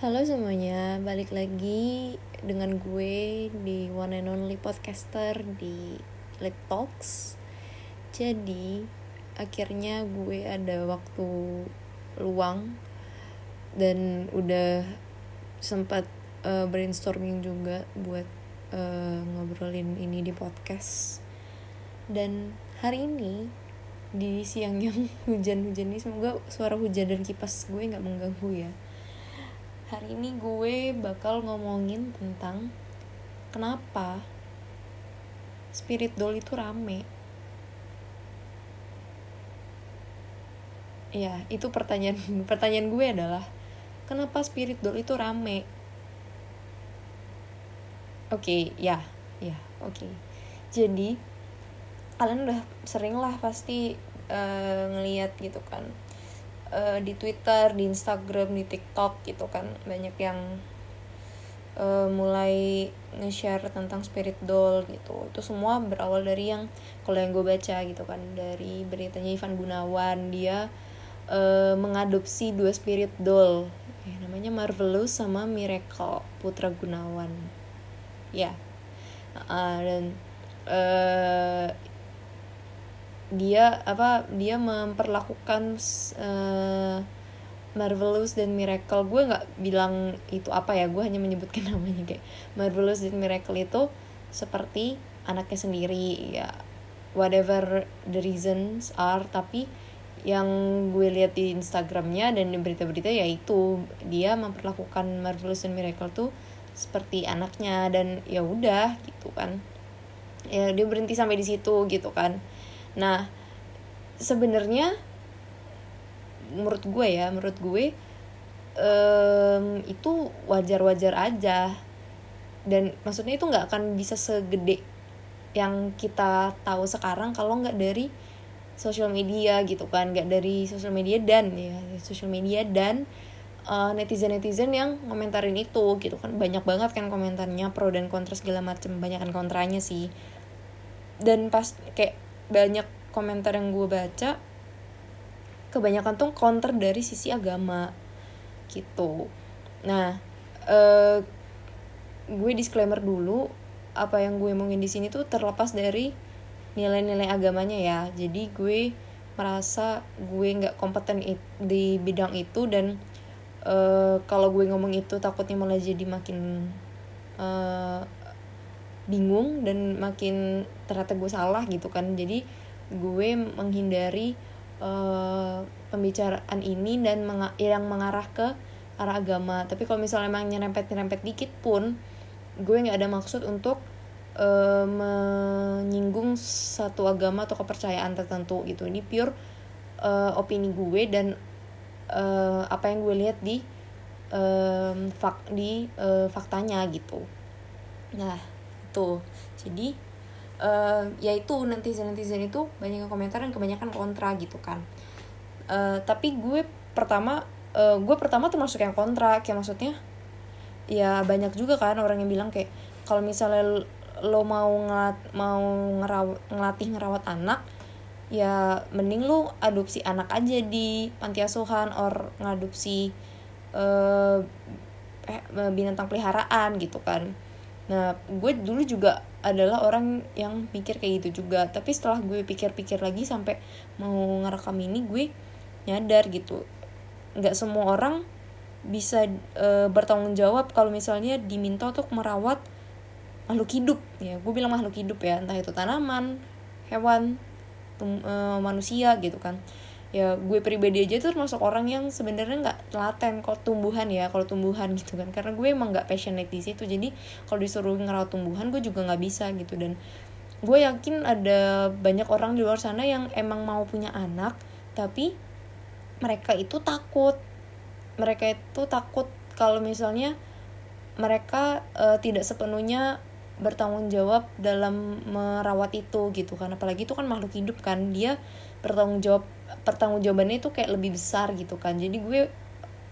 Halo semuanya, balik lagi dengan gue di One and Only Podcaster di Lip Talks. Jadi, akhirnya gue ada waktu luang dan udah sempat uh, brainstorming juga buat uh, ngobrolin ini di podcast. Dan hari ini di siang yang hujan-hujan ini semoga suara hujan dan kipas gue nggak mengganggu ya hari ini gue bakal ngomongin tentang kenapa spirit doll itu rame. Ya, itu pertanyaan pertanyaan gue adalah kenapa spirit doll itu rame? Oke, okay, ya, ya, oke. Okay. Jadi kalian udah sering lah pasti uh, ngeliat gitu kan uh, di Twitter, di Instagram, di TikTok gitu kan banyak yang uh, mulai nge-share tentang spirit doll gitu. Itu semua berawal dari yang kalau yang gue baca gitu kan dari beritanya Ivan Gunawan dia uh, mengadopsi dua spirit doll ya, namanya Marvelous sama Miracle Putra Gunawan. Ya. Uh, dan dia apa dia memperlakukan uh, Marvelous dan Miracle. Gue nggak bilang itu apa ya gue hanya menyebutkan namanya kayak Marvelous dan Miracle itu seperti anaknya sendiri ya whatever the reasons are. Tapi yang gue lihat di Instagramnya dan di berita-berita yaitu dia memperlakukan Marvelous dan Miracle tuh seperti anaknya dan ya udah gitu kan. Ya dia berhenti sampai di situ gitu kan Nah, sebenarnya menurut gue ya, menurut gue um, itu wajar-wajar aja. Dan maksudnya itu nggak akan bisa segede yang kita tahu sekarang kalau nggak dari sosial media gitu kan nggak dari sosial media dan ya sosial media dan uh, netizen netizen yang komentarin itu gitu kan banyak banget kan komentarnya pro dan kontra segala macem banyak kan kontranya sih dan pas kayak banyak komentar yang gue baca kebanyakan tuh counter dari sisi agama gitu. Nah uh, gue disclaimer dulu apa yang gue omongin di sini tuh terlepas dari nilai-nilai agamanya ya. Jadi gue merasa gue nggak kompeten di bidang itu dan uh, kalau gue ngomong itu takutnya malah jadi makin uh, bingung dan makin ternyata gue salah gitu kan. Jadi gue menghindari uh, pembicaraan ini dan meng yang mengarah ke arah agama. Tapi kalau misalnya emang nyerempet nyerempet dikit pun gue nggak ada maksud untuk uh, menyinggung satu agama atau kepercayaan tertentu gitu. Ini pure uh, opini gue dan uh, apa yang gue lihat di uh, fak di uh, faktanya gitu. Nah gitu. Jadi uh, ya itu netizen netizen itu banyak komentar dan kebanyakan kontra gitu kan. Uh, tapi gue pertama uh, gue pertama termasuk yang kontra kayak maksudnya ya banyak juga kan orang yang bilang kayak kalau misalnya lo mau ngelat mau ngerawat ngelatih ngerawat anak ya mending lo adopsi anak aja di panti asuhan or ngadopsi uh, eh, binatang peliharaan gitu kan Nah, gue dulu juga adalah orang yang mikir kayak gitu juga. Tapi setelah gue pikir-pikir lagi sampai mau ngerekam ini, gue nyadar gitu. Nggak semua orang bisa e, bertanggung jawab kalau misalnya diminta untuk merawat makhluk hidup. Ya, gue bilang makhluk hidup ya, entah itu tanaman, hewan, tum, e, manusia gitu kan ya gue pribadi aja tuh termasuk orang yang sebenarnya nggak telaten kalau tumbuhan ya kalau tumbuhan gitu kan. Karena gue emang nggak passionate di situ jadi kalau disuruh ngerawat tumbuhan gue juga nggak bisa gitu. Dan gue yakin ada banyak orang di luar sana yang emang mau punya anak tapi mereka itu takut. Mereka itu takut kalau misalnya mereka uh, tidak sepenuhnya bertanggung jawab dalam merawat itu gitu kan. Apalagi itu kan makhluk hidup kan. Dia bertanggung jawab pertanggung jawabannya itu kayak lebih besar gitu kan. Jadi gue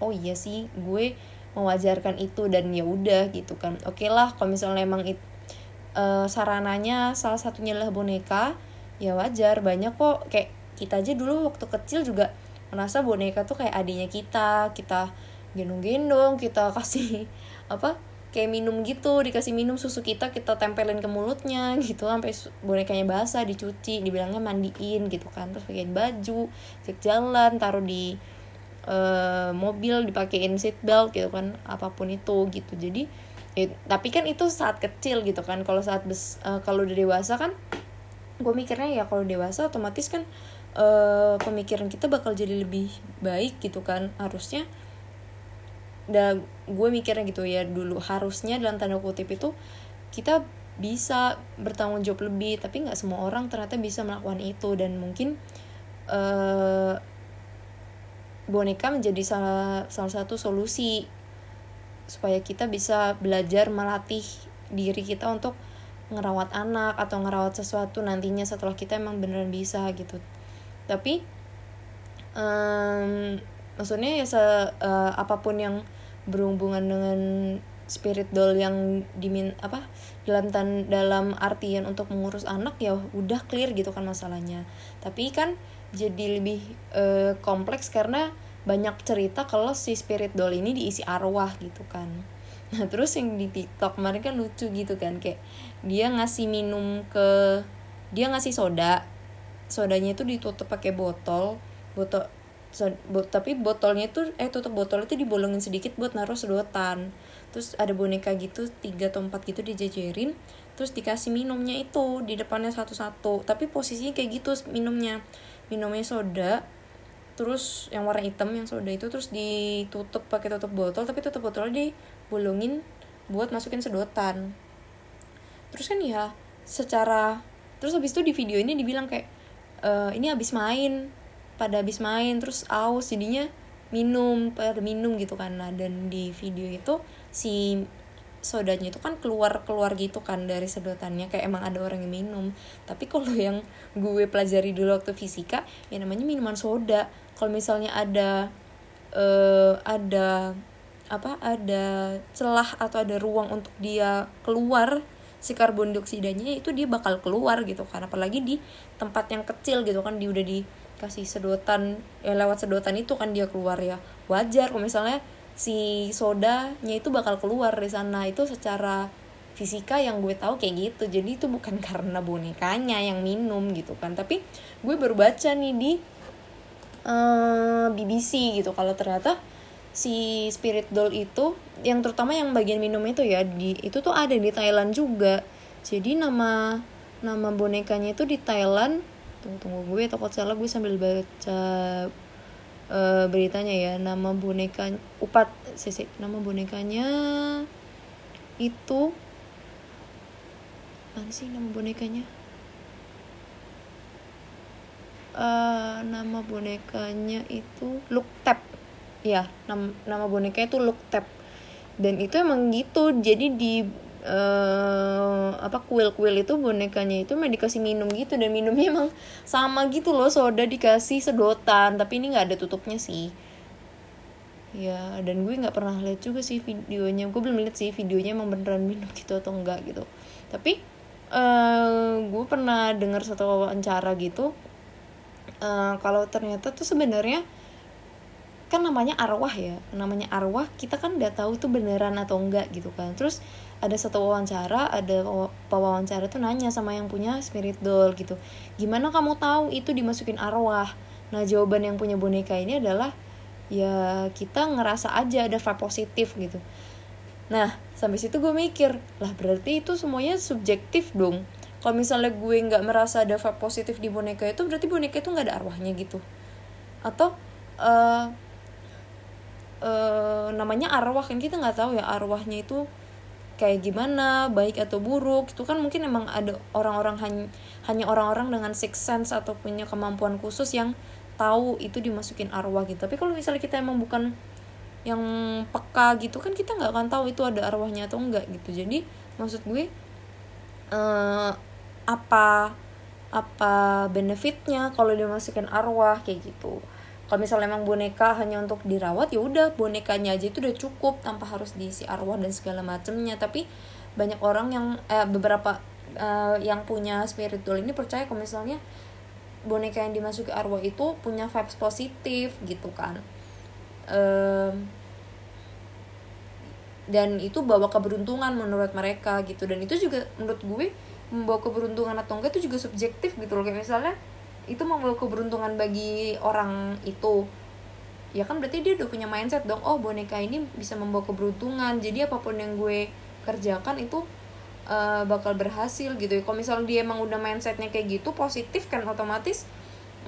oh iya sih gue mewajarkan itu dan ya udah gitu kan. Oke okay lah kalau misalnya emang it, uh, sarananya salah satunya adalah boneka ya wajar banyak kok. Kayak kita aja dulu waktu kecil juga merasa boneka tuh kayak adiknya kita kita gendong-gendong kita kasih apa kayak minum gitu dikasih minum susu kita kita tempelin ke mulutnya gitu. Sampai bonekanya basah dicuci dibilangnya mandiin gitu kan. Terus pakein baju cek jalan taruh di uh, mobil dipakein seat belt gitu kan. Apa pun itu gitu. Jadi ya, tapi kan itu saat kecil gitu kan. Kalau saat bes uh, kalau udah dewasa kan gue mikirnya ya kalau dewasa otomatis kan uh, pemikiran kita bakal jadi lebih baik gitu kan. Harusnya dan gue mikirnya gitu ya dulu harusnya dalam tanda kutip itu kita bisa bertanggung jawab lebih tapi nggak semua orang ternyata bisa melakukan itu. Dan mungkin uh, boneka menjadi salah salah satu solusi supaya kita bisa belajar melatih diri kita untuk ngerawat anak atau ngerawat sesuatu nantinya setelah kita emang beneran bisa gitu. Tapi um, maksudnya ya se, uh, apa pun yang berhubungan dengan spirit doll yang dimin apa dalam tan dalam artian untuk mengurus anak ya udah clear gitu kan masalahnya. Tapi kan jadi lebih uh, kompleks karena banyak cerita kalau si spirit doll ini diisi arwah gitu kan. Nah terus yang di tiktok kemarin kan lucu gitu kan kayak dia ngasih minum ke dia ngasih soda. Sodanya itu ditutup pakai botol botol so, bot, tapi botolnya itu eh tutup botol itu dibolongin sedikit buat naruh sedotan. Terus ada boneka gitu tiga atau empat gitu dijajarin terus dikasih minumnya itu di depannya satu-satu. Tapi posisinya kayak gitu minumnya. Minumnya soda terus yang warna hitam yang soda itu terus ditutup pakai tutup botol tapi tutup botolnya dibolongin buat masukin sedotan. Terus kan ya secara terus habis itu di video ini dibilang kayak e, ini habis main pada habis main terus aus jadinya minum pada minum gitu kan. Nah, dan di video itu si sodanya itu kan keluar keluar gitu kan dari sedotannya kayak emang ada orang yang minum. Tapi kalau yang gue pelajari dulu waktu fisika ya namanya minuman soda. Kalau misalnya ada uh, ada apa ada celah atau ada ruang untuk dia keluar si karbon dioksidanya itu dia bakal keluar gitu kan. Apalagi di tempat yang kecil gitu kan dia udah di kasih sedotan ya lewat sedotan itu kan dia keluar ya. Wajar kalau misalnya si sodanya itu bakal keluar di sana. Itu secara fisika yang gue tahu kayak gitu. Jadi itu bukan karena bonekanya yang minum gitu kan. Tapi gue baru baca nih di uh, eh, BBC gitu. Kalau ternyata si spirit doll itu yang terutama yang bagian minum itu ya di itu tuh ada di Thailand juga. Jadi nama nama bonekanya itu di Thailand tunggu tunggu. Gue takut salah gue sambil baca uh, beritanya ya. Nama boneka upat sisi nama bonekanya itu mana sih nama bonekanya? Uh, nama bonekanya itu look tap ya nama nama bonekanya itu look tap dan itu emang gitu. Jadi di uh, apa kuil-kuil itu bonekanya itu emang dikasih minum gitu. Dan minumnya emang sama gitu loh soda dikasih sedotan. Tapi ini nggak ada tutupnya sih. Ya dan gue nggak pernah lihat juga sih videonya. Gue belum lihat sih videonya emang beneran minum gitu atau enggak gitu. Tapi uh, gue pernah dengar satu wawancara gitu. Uh, kalau ternyata tuh sebenarnya kan namanya arwah ya. Namanya arwah kita kan udah tahu itu beneran atau enggak gitu kan. Terus ada satu wawancara ada pewawancara tuh nanya sama yang punya spirit doll gitu. Gimana kamu tahu itu dimasukin arwah? Nah jawaban yang punya boneka ini adalah ya kita ngerasa aja ada vibe positif gitu. Nah sampai situ gue mikir lah berarti itu semuanya subjektif dong. Kalau misalnya gue nggak merasa ada vibe positif di boneka itu berarti boneka itu nggak ada arwahnya gitu. Atau uh, uh, namanya arwah kan kita nggak tahu ya arwahnya itu kayak gimana baik atau buruk itu kan mungkin emang ada orang-orang hanya hanya orang-orang dengan six sense atau punya kemampuan khusus yang tahu itu dimasukin arwah gitu. Tapi kalau misalnya kita emang bukan yang peka gitu kan kita nggak akan tahu itu ada arwahnya atau enggak gitu. Jadi maksud gue uh, apa apa benefitnya kalau dimasukin arwah kayak gitu kalau misalnya emang boneka hanya untuk dirawat ya udah bonekanya aja itu udah cukup tanpa harus diisi arwah dan segala macamnya tapi banyak orang yang eh, beberapa eh, yang punya spiritual ini percaya kalau misalnya boneka yang dimasuki arwah itu punya vibes positif gitu kan. Um, dan itu bawa keberuntungan menurut mereka gitu. Dan itu juga menurut gue membawa keberuntungan atau enggak itu juga subjektif gitu loh. Kayak misalnya itu membawa keberuntungan bagi orang itu. Ya kan berarti dia udah punya mindset dong oh boneka ini bisa membawa keberuntungan. Jadi apa pun yang gue kerjakan itu uh, bakal berhasil gitu ya. Kalau misalnya dia emang udah mindsetnya kayak gitu positif kan otomatis.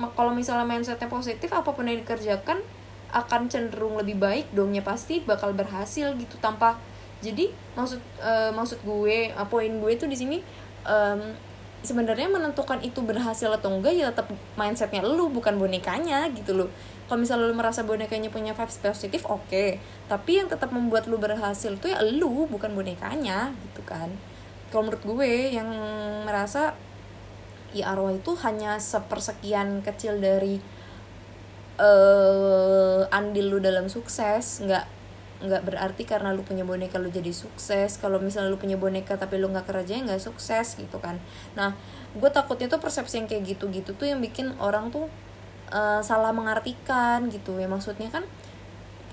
Kalau misalnya mindsetnya positif apa pun yang dikerjakan akan cenderung lebih baik dongnya pasti bakal berhasil gitu tanpa jadi maksud uh, maksud gue uh, poin gue itu di sini um, sebenarnya menentukan itu berhasil atau enggak ya tetap mindsetnya lu bukan bonekanya gitu loh kalau misalnya lu merasa bonekanya punya vibes positif oke okay. tapi yang tetap membuat lu berhasil tuh ya lu bukan bonekanya gitu kan kalau menurut gue yang merasa ya arwah itu hanya sepersekian kecil dari uh, andil lu dalam sukses nggak nggak berarti karena lu punya boneka lu jadi sukses. Kalau misalnya lu punya boneka tapi lu nggak kerja ya nggak sukses gitu kan. Nah gue takutnya tuh persepsi yang kayak gitu gitu tuh yang bikin orang tuh uh, salah mengartikan gitu. Ya maksudnya kan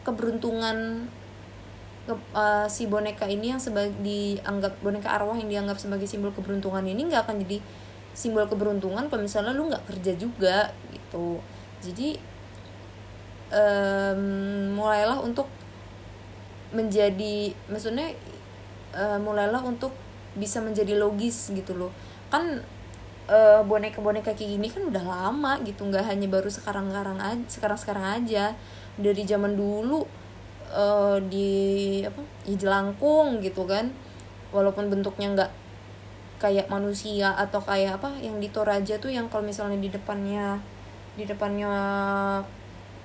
keberuntungan ke, uh, si boneka ini yang sebagai dianggap boneka arwah yang dianggap sebagai simbol keberuntungan ini nggak akan jadi simbol keberuntungan kalau misalnya lu nggak kerja juga gitu. Jadi um, mulailah untuk menjadi maksudnya uh, mulailah untuk bisa menjadi logis gitu loh. Kan uh, boneka-boneka kayak gini kan udah lama gitu nggak hanya baru sekarang-sekarang aja sekarang-sekarang aja. Dari zaman dulu uh, di apa di jelangkung gitu kan. Walaupun bentuknya nggak kayak manusia atau kayak apa yang di Toraja tuh yang kalau misalnya di depannya di depannya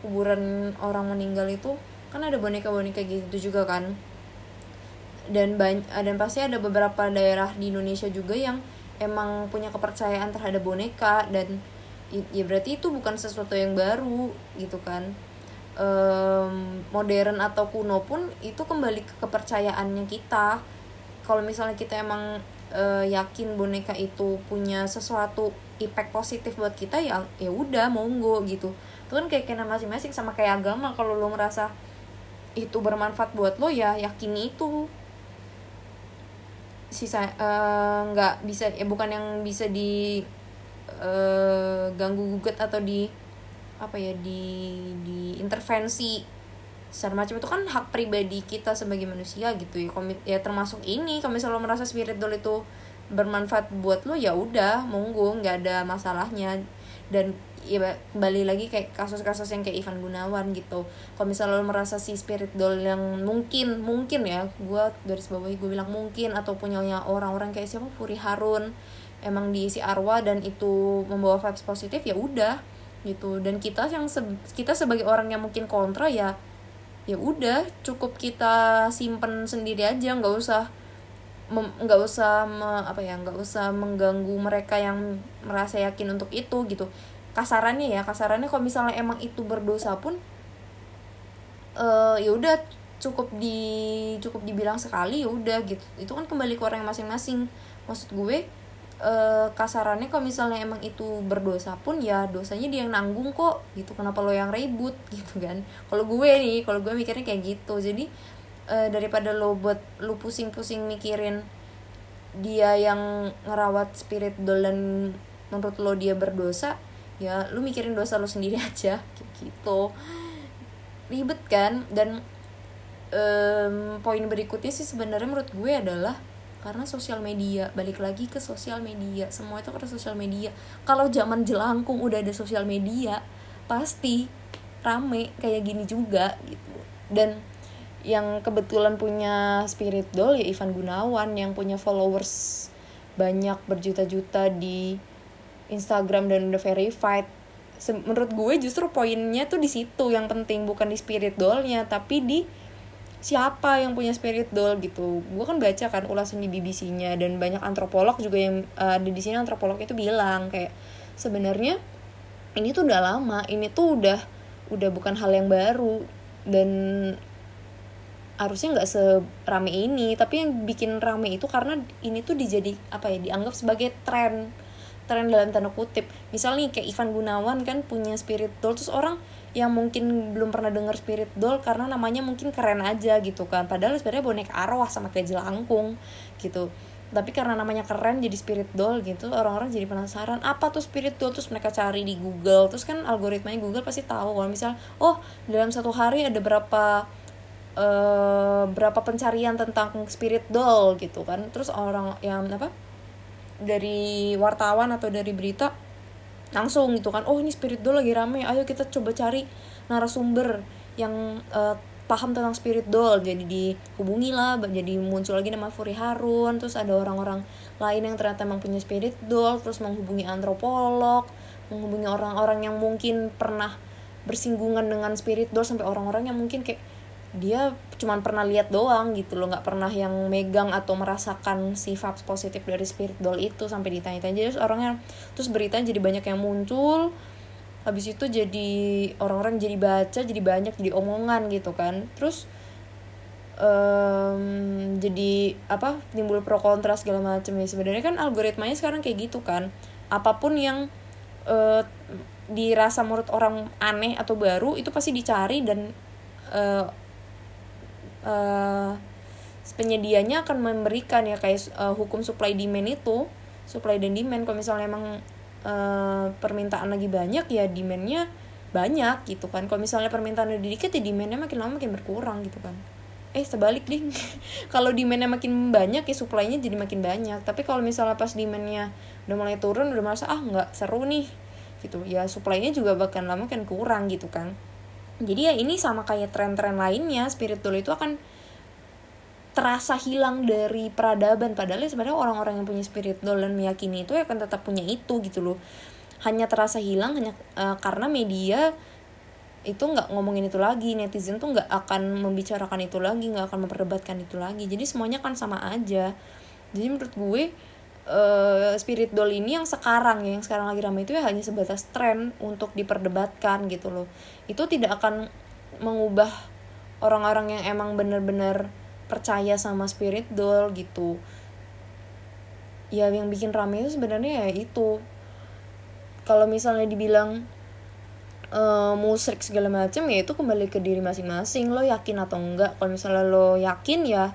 kuburan orang meninggal itu kan ada boneka-boneka gitu juga kan. Dan banyak dan pasti ada beberapa daerah di Indonesia juga yang emang punya kepercayaan terhadap boneka dan ya berarti itu bukan sesuatu yang baru gitu kan. Um, modern atau kuno pun itu kembali ke kepercayaannya kita. Kalau misalnya kita emang uh, yakin boneka itu punya sesuatu impact positif buat kita ya ya udah monggo gitu. Itu kan kayak kena masing-masing sama kayak agama. Kalau lo merasa itu bermanfaat buat lo ya yakini itu. Sisa eh, nggak uh, bisa ya bukan yang bisa di uh, ganggu gugat atau di apa ya di di intervensi secara macam. Itu kan hak pribadi kita sebagai manusia gitu ya. Komit ya termasuk ini kalau misalnya lo merasa spirit doll itu bermanfaat buat lo ya udah monggo nggak ada masalahnya dan ya kembali lagi kayak kasus-kasus yang kayak Ivan Gunawan gitu. Kalau misalnya lo merasa si spirit doll yang mungkin mungkin ya gue garis bawahi gue bilang mungkin atau punya orang-orang kayak siapa? Puri Harun. Emang diisi arwah dan itu membawa vibes positif ya udah gitu. Dan kita yang se kita sebagai orang yang mungkin kontra ya ya udah cukup kita simpen sendiri aja nggak usah nggak usah me, apa ya nggak usah mengganggu mereka yang merasa yakin untuk itu gitu. Kasarannya ya kasarannya kalau misalnya emang itu berdosa pun uh, ya udah cukup di cukup dibilang sekali ya udah gitu. Itu kan kembali ke orang masing-masing. Maksud gue uh, kasarannya kalau misalnya emang itu berdosa pun ya dosanya dia yang nanggung kok gitu. Kenapa lo yang ribut gitu kan? Kalau gue nih kalau gue mikirnya kayak gitu. Jadi uh, daripada lo buat lo pusing-pusing mikirin dia yang ngerawat spirit doll dan menurut lo dia berdosa ya lu mikirin dosa lu sendiri aja gitu. Ribet kan? Dan um, poin berikutnya sih sebenarnya menurut gue adalah karena sosial media balik lagi ke sosial media semua itu karena sosial media. Kalau zaman jelangkung udah ada sosial media pasti rame kayak gini juga gitu. Dan yang kebetulan punya spirit doll ya Ivan Gunawan yang punya followers banyak berjuta-juta di Instagram dan udah verified. Menurut gue justru poinnya tuh di situ yang penting bukan di spirit dollnya tapi di siapa yang punya spirit doll gitu. Gue kan baca kan ulasan di BBC-nya dan banyak antropolog juga yang uh, ada di sini antropolog itu bilang kayak sebenarnya ini tuh udah lama ini tuh udah udah bukan hal yang baru dan harusnya nggak serame ini tapi yang bikin rame itu karena ini tuh dijadi apa ya dianggap sebagai tren tren dalam tanda kutip. Misal nih kayak Ivan Gunawan kan punya spirit doll terus orang yang mungkin belum pernah dengar spirit doll karena namanya mungkin keren aja gitu kan. Padahal sebenarnya boneka arwah sama kayak jelangkung gitu. Tapi karena namanya keren jadi spirit doll gitu orang-orang jadi penasaran apa tuh spirit doll? Terus mereka cari di Google. Terus kan algoritmanya Google pasti tahu kalau misal oh dalam satu hari ada berapa uh, berapa pencarian tentang spirit doll gitu kan. Terus orang yang apa dari wartawan atau dari berita langsung gitu kan oh ini spirit doll lagi rame ayo kita coba cari narasumber yang uh, paham tentang spirit doll. Jadi dihubungi lah jadi muncul lagi nama Furi Harun terus ada orang-orang lain yang ternyata emang punya spirit doll terus menghubungi antropolog menghubungi orang-orang yang mungkin pernah bersinggungan dengan spirit doll sampai orang-orang yang mungkin kayak dia cuman pernah lihat doang gitu loh nggak pernah yang megang atau merasakan sifat positif dari spirit doll itu sampai ditanya-tanya. Jadi orangnya terus berita jadi banyak yang muncul. Habis itu jadi orang-orang jadi baca jadi banyak jadi omongan gitu kan. Terus um, jadi apa timbul pro kontra segala macam ya. Sebenarnya kan algoritmanya sekarang kayak gitu kan. Apa pun yang uh, dirasa menurut orang aneh atau baru itu pasti dicari dan uh, uh, penyedianya akan memberikan ya kayak uh, hukum supply demand itu supply dan demand. Kalau misalnya emang uh, permintaan lagi banyak ya demandnya banyak gitu kan. Kalau misalnya permintaan udah dikit ya demandnya makin lama makin berkurang gitu kan. Eh sebalik ding kalau demandnya makin banyak ya supply-nya jadi makin banyak. Tapi kalau misalnya pas demandnya udah mulai turun udah merasa ah nggak seru nih gitu. Ya supply-nya juga bahkan lama kan kurang gitu kan jadi ya ini sama kayak tren-tren lainnya spiritual itu akan terasa hilang dari peradaban. Padahal ya sebenarnya orang-orang yang punya spirit doll dan meyakini itu ya akan tetap punya itu gitu loh. Hanya terasa hilang hanya uh, karena media itu nggak ngomongin itu lagi netizen tuh nggak akan membicarakan itu lagi nggak akan memperdebatkan itu lagi. Jadi semuanya kan sama aja. Jadi menurut gue uh, spirit doll ini yang sekarang yang sekarang lagi ramai itu ya hanya sebatas tren untuk diperdebatkan gitu loh. Itu tidak akan mengubah orang-orang yang emang bener-bener percaya sama spirit doll gitu. Ya yang bikin rame itu sebenarnya ya itu. Kalau misalnya dibilang uh, musrik segala macam ya itu kembali ke diri masing-masing lo yakin atau enggak? Kalau misalnya lo yakin ya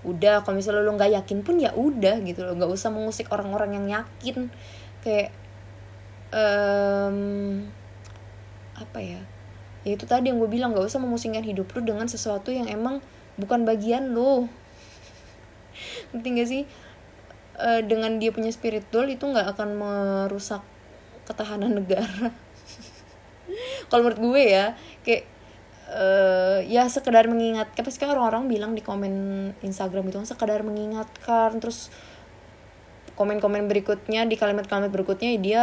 udah kalau misalnya lo nggak yakin pun ya udah gitu lo nggak usah mengusik orang-orang yang yakin. Kayak um, apa ya? Ya itu tadi yang gue bilang nggak usah memusingkan hidup lo dengan sesuatu yang emang bukan bagian lo ngerti gak sih? E, dengan dia punya spirit doll itu nggak akan merusak ketahanan negara. Kalau menurut gue ya kayak uh, ya sekedar mengingatkan pasti kan orang-orang bilang di komen Instagram itu kan sekedar mengingatkan terus komen-komen berikutnya di kalimat-kalimat berikutnya dia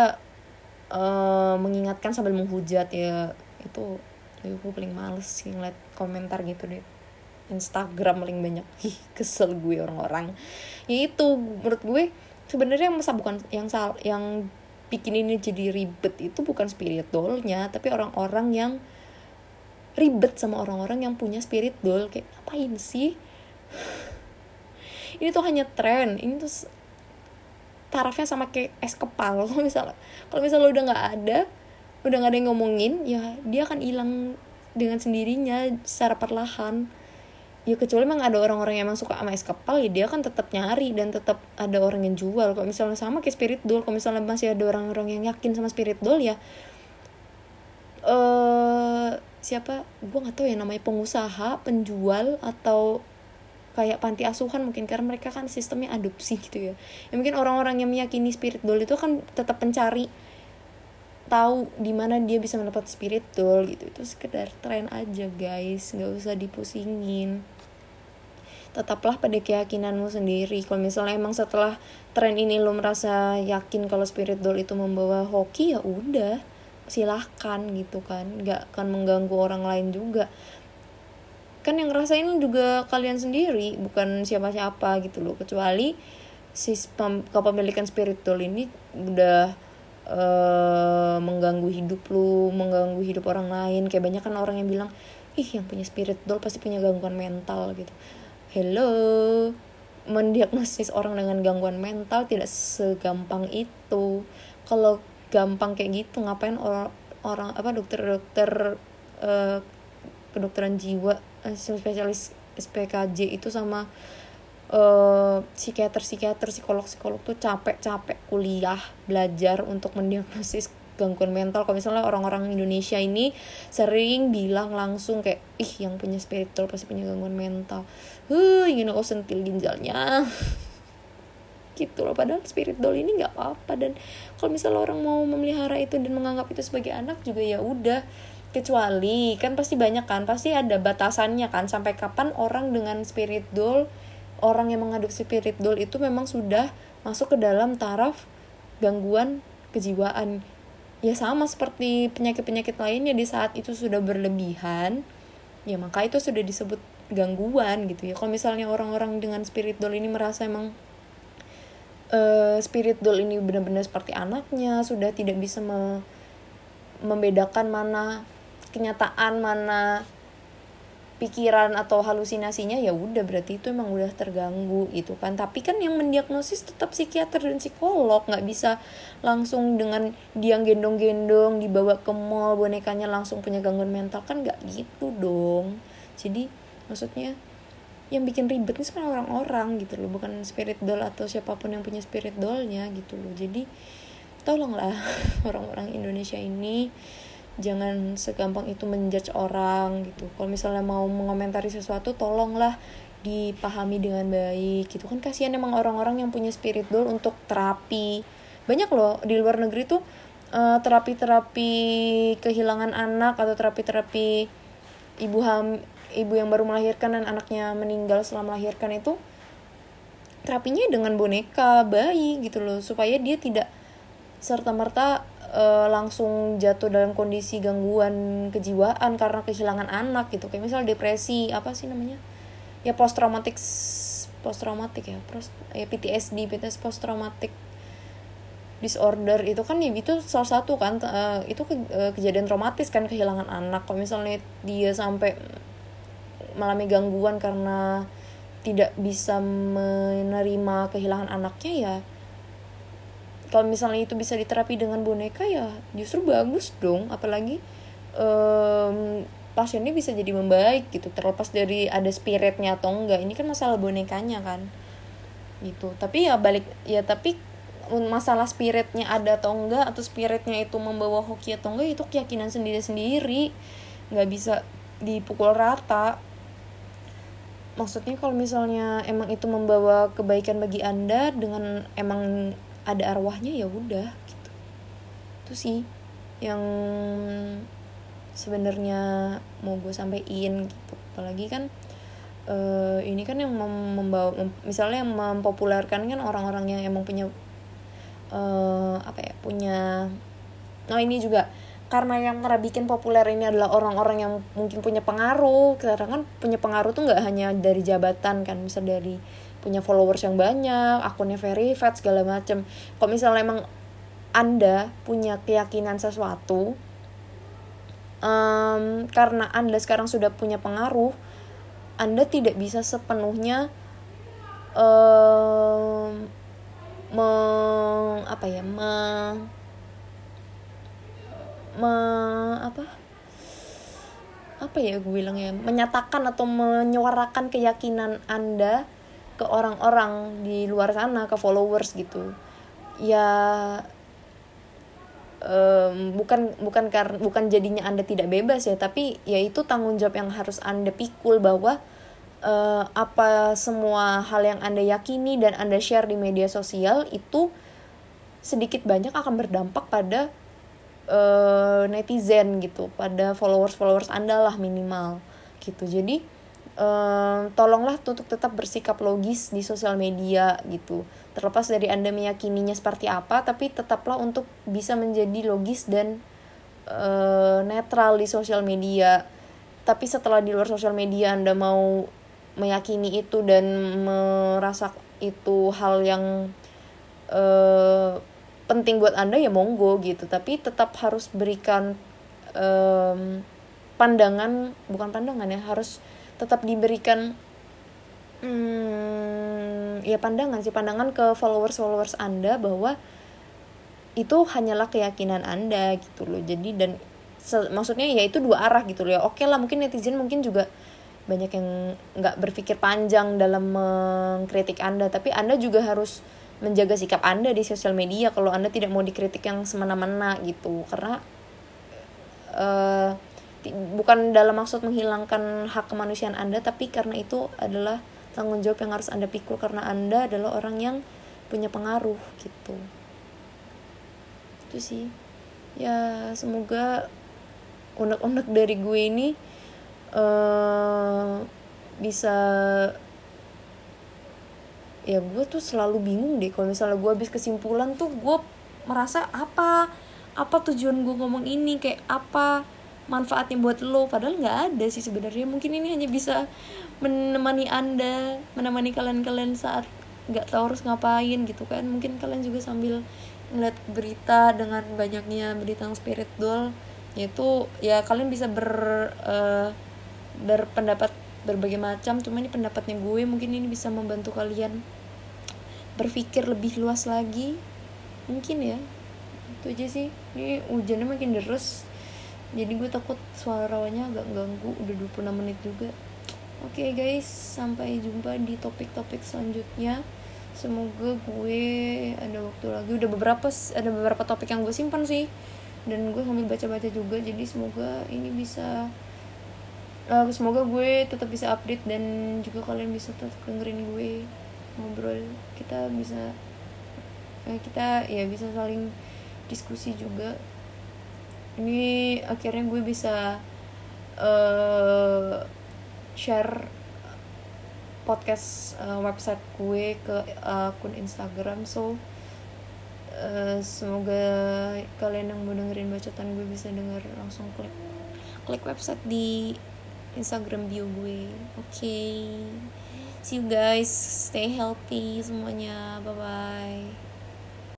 uh, mengingatkan sambil menghujat ya itu ya gue paling males sih ngeliat komentar gitu deh Instagram paling banyak. Ih kesel gue orang-orang. Ya itu menurut gue sebenarnya masa bukan yang sal yang bikin ini jadi ribet itu bukan spirit dollnya tapi orang-orang yang ribet sama orang-orang yang punya spirit doll kayak ngapain sih? Ini tuh hanya tren. Ini tuh tarafnya sama kayak es kepal. Kalau misalnya kalau misalnya udah nggak ada udah nggak ada yang ngomongin ya dia akan hilang dengan sendirinya secara perlahan. Ya kecuali emang ada orang-orang yang emang suka sama es kepal ya dia kan tetap nyari dan tetap ada orang yang jual. Kalau misalnya sama kayak spirit doll kalau misalnya masih ada orang-orang yang yakin sama spirit doll ya eh uh, siapa? Gue nggak tahu ya namanya pengusaha penjual atau kayak panti asuhan mungkin karena mereka kan sistemnya adopsi gitu ya. Ya mungkin orang-orang yang meyakini spirit doll itu kan tetap mencari tahu di mana dia bisa mendapat spirit doll gitu. Itu sekedar tren aja guys. Nggak usah dipusingin. Tetaplah pada keyakinanmu sendiri. Kalau misalnya emang setelah tren ini lo merasa yakin kalau spirit doll itu membawa hoki ya udah silahkan gitu kan. Nggak akan mengganggu orang lain juga. Kan yang ngerasain juga kalian sendiri bukan siapa-siapa gitu loh. Kecuali si kepemilikan spirit doll ini udah uh, mengganggu hidup lu mengganggu hidup orang lain. Kayak banyak kan orang yang bilang ih yang punya spirit doll pasti punya gangguan mental gitu. Hello. Mendiagnosis orang dengan gangguan mental tidak segampang itu. Kalau gampang kayak gitu ngapain orang orang apa dokter-dokter uh, kedokteran jiwa uh, spesialis SPKJ itu sama uh, psikiater psikiater psikolog psikolog tuh capek capek kuliah belajar untuk mendiagnosis gangguan mental. Kalau misalnya orang-orang Indonesia ini sering bilang langsung kayak ih yang punya spiritual pasti punya gangguan mental. Huh ingin aku sentil ginjalnya gitu loh. Padahal spirit doll ini nggak apa-apa. Dan kalau misalnya orang mau memelihara itu dan menganggap itu sebagai anak juga ya udah. Kecuali kan pasti banyak kan pasti ada batasannya kan. Sampai kapan orang dengan spirit doll orang yang mengaduk spirit doll itu memang sudah masuk ke dalam taraf gangguan kejiwaan. Ya sama seperti penyakit-penyakit lainnya di saat itu sudah berlebihan ya maka itu sudah disebut gangguan gitu ya. Kalau misalnya orang-orang dengan spirit doll ini merasa emang uh, spirit doll ini benar-benar seperti anaknya sudah tidak bisa me membedakan mana kenyataan mana pikiran atau halusinasinya ya udah berarti itu emang udah terganggu gitu kan. Tapi kan yang mendiagnosis tetap psikiater dan psikolog nggak bisa langsung dengan dia gendong-gendong dibawa ke mall bonekanya langsung punya gangguan mental kan nggak gitu dong. Jadi maksudnya yang bikin ribet ini sebenarnya orang-orang gitu loh bukan spirit doll atau siapa pun yang punya spirit dollnya gitu loh. Jadi tolonglah orang-orang Indonesia ini jangan segampang itu menjudge orang gitu. Kalau misalnya mau mengomentari sesuatu tolonglah dipahami dengan baik gitu. Kan kasihan emang orang-orang yang punya spirit doll untuk terapi. Banyak loh di luar negeri tuh uh, terapi-terapi kehilangan anak atau terapi-terapi ibu ham ibu yang baru melahirkan dan anaknya meninggal setelah melahirkan itu terapinya dengan boneka bayi gitu loh supaya dia tidak serta merta uh, langsung jatuh dalam kondisi gangguan kejiwaan karena kehilangan anak gitu. Kayak misal depresi apa sih namanya? Ya post traumatic post traumatic ya post ya PTSD PTSD post traumatic disorder itu kan ya itu salah satu kan uh, itu ke, uh, kejadian traumatis kan kehilangan anak. Kalau misalnya dia sampai mengalami gangguan karena tidak bisa menerima kehilangan anaknya ya kalau misalnya itu bisa diterapi dengan boneka ya justru bagus dong. Apalagi um, pasiennya bisa jadi membaik gitu. Terlepas dari ada spiritnya atau enggak ini kan masalah bonekanya kan. Gitu. Tapi ya balik ya tapi masalah spiritnya ada atau enggak atau spiritnya itu membawa hoki atau enggak itu keyakinan sendiri sendiri nggak bisa dipukul rata maksudnya kalau misalnya emang itu membawa kebaikan bagi anda dengan emang ada arwahnya ya udah gitu. Itu sih yang sebenarnya mau gue sampaikan gitu. Apalagi kan uh, ini kan yang mem membawa mem misalnya yang mempopulerkan kan orang-orang yang emang punya uh, apa ya punya nah ini juga karena yang karena bikin populer ini adalah orang-orang yang mungkin punya pengaruh. Karena kan punya pengaruh tuh nggak hanya dari jabatan kan bisa dari punya followers yang banyak akunnya verified segala macem. Kalau misalnya emang anda punya keyakinan sesuatu um, karena anda sekarang sudah punya pengaruh anda tidak bisa sepenuhnya um, me, apa ya me, me apa? Apa ya gue bilang ya menyatakan atau menyuarakan keyakinan anda ke orang-orang di luar sana ke followers gitu. Ya um, bukan bukan karena bukan jadinya anda tidak bebas ya tapi ya itu tanggung jawab yang harus anda pikul bahwa uh, apa semua hal yang anda yakini dan anda share di media sosial itu sedikit banyak akan berdampak pada uh, netizen gitu pada followers followers anda lah minimal gitu. Jadi um, tolonglah untuk tetap bersikap logis di sosial media gitu. Terlepas dari anda meyakininya seperti apa tapi tetaplah untuk bisa menjadi logis dan uh, netral di sosial media. Tapi setelah di luar sosial media anda mau meyakini itu dan merasa itu hal yang uh, penting buat anda ya monggo gitu. Tapi tetap harus berikan um, pandangan bukan pandangan ya harus tetap diberikan hmm, ya pandangan sih pandangan ke followers followers anda bahwa itu hanyalah keyakinan anda gitu loh. Jadi dan maksudnya ya itu dua arah gitu loh ya. Oke lah mungkin netizen mungkin juga banyak yang nggak berpikir panjang dalam mengkritik anda tapi anda juga harus menjaga sikap anda di sosial media kalau anda tidak mau dikritik yang semena-mena gitu. Karena uh, bukan dalam maksud menghilangkan hak kemanusiaan anda tapi karena itu adalah tanggung jawab yang harus anda pikul karena anda adalah orang yang punya pengaruh gitu. Itu sih. Ya semoga unek-unek dari gue ini uh, bisa ya gue tuh selalu bingung deh kalau misalnya gue habis kesimpulan tuh gue merasa apa? Apa tujuan gue ngomong ini? Kayak apa manfaatnya buat lo? Padahal nggak ada sih sebenarnya. Mungkin ini hanya bisa menemani anda menemani kalian-kalian saat nggak tahu harus ngapain gitu kan. Mungkin kalian juga sambil ngeliat berita dengan banyaknya berita yang spiritual yaitu ya kalian bisa ber uh, berpendapat berbagai macam. Cuma ini pendapatnya gue. Mungkin ini bisa membantu kalian berpikir lebih luas lagi. Mungkin ya. Itu aja sih. Ini hujannya makin deras. Jadi gue takut suaranya agak ganggu. Udah 26 menit juga. Oke okay guys. Sampai jumpa di topik-topik selanjutnya. Semoga gue ada waktu lagi. Udah beberapa ada beberapa topik yang gue simpan sih. Dan gue sambil baca-baca juga. Jadi semoga ini bisa uh, semoga gue tetap bisa update dan juga kalian bisa tetap dengerin gue ngobrol kita bisa uh, kita ya bisa saling diskusi juga. Ini akhirnya gue bisa uh, share podcast uh, website gue ke uh, akun Instagram. So uh, semoga kalian yang mau dengerin bacotan gue bisa denger langsung klik klik website di Instagram bio gue. Oke. okay. See you guys. Stay healthy semuanya. Bye bye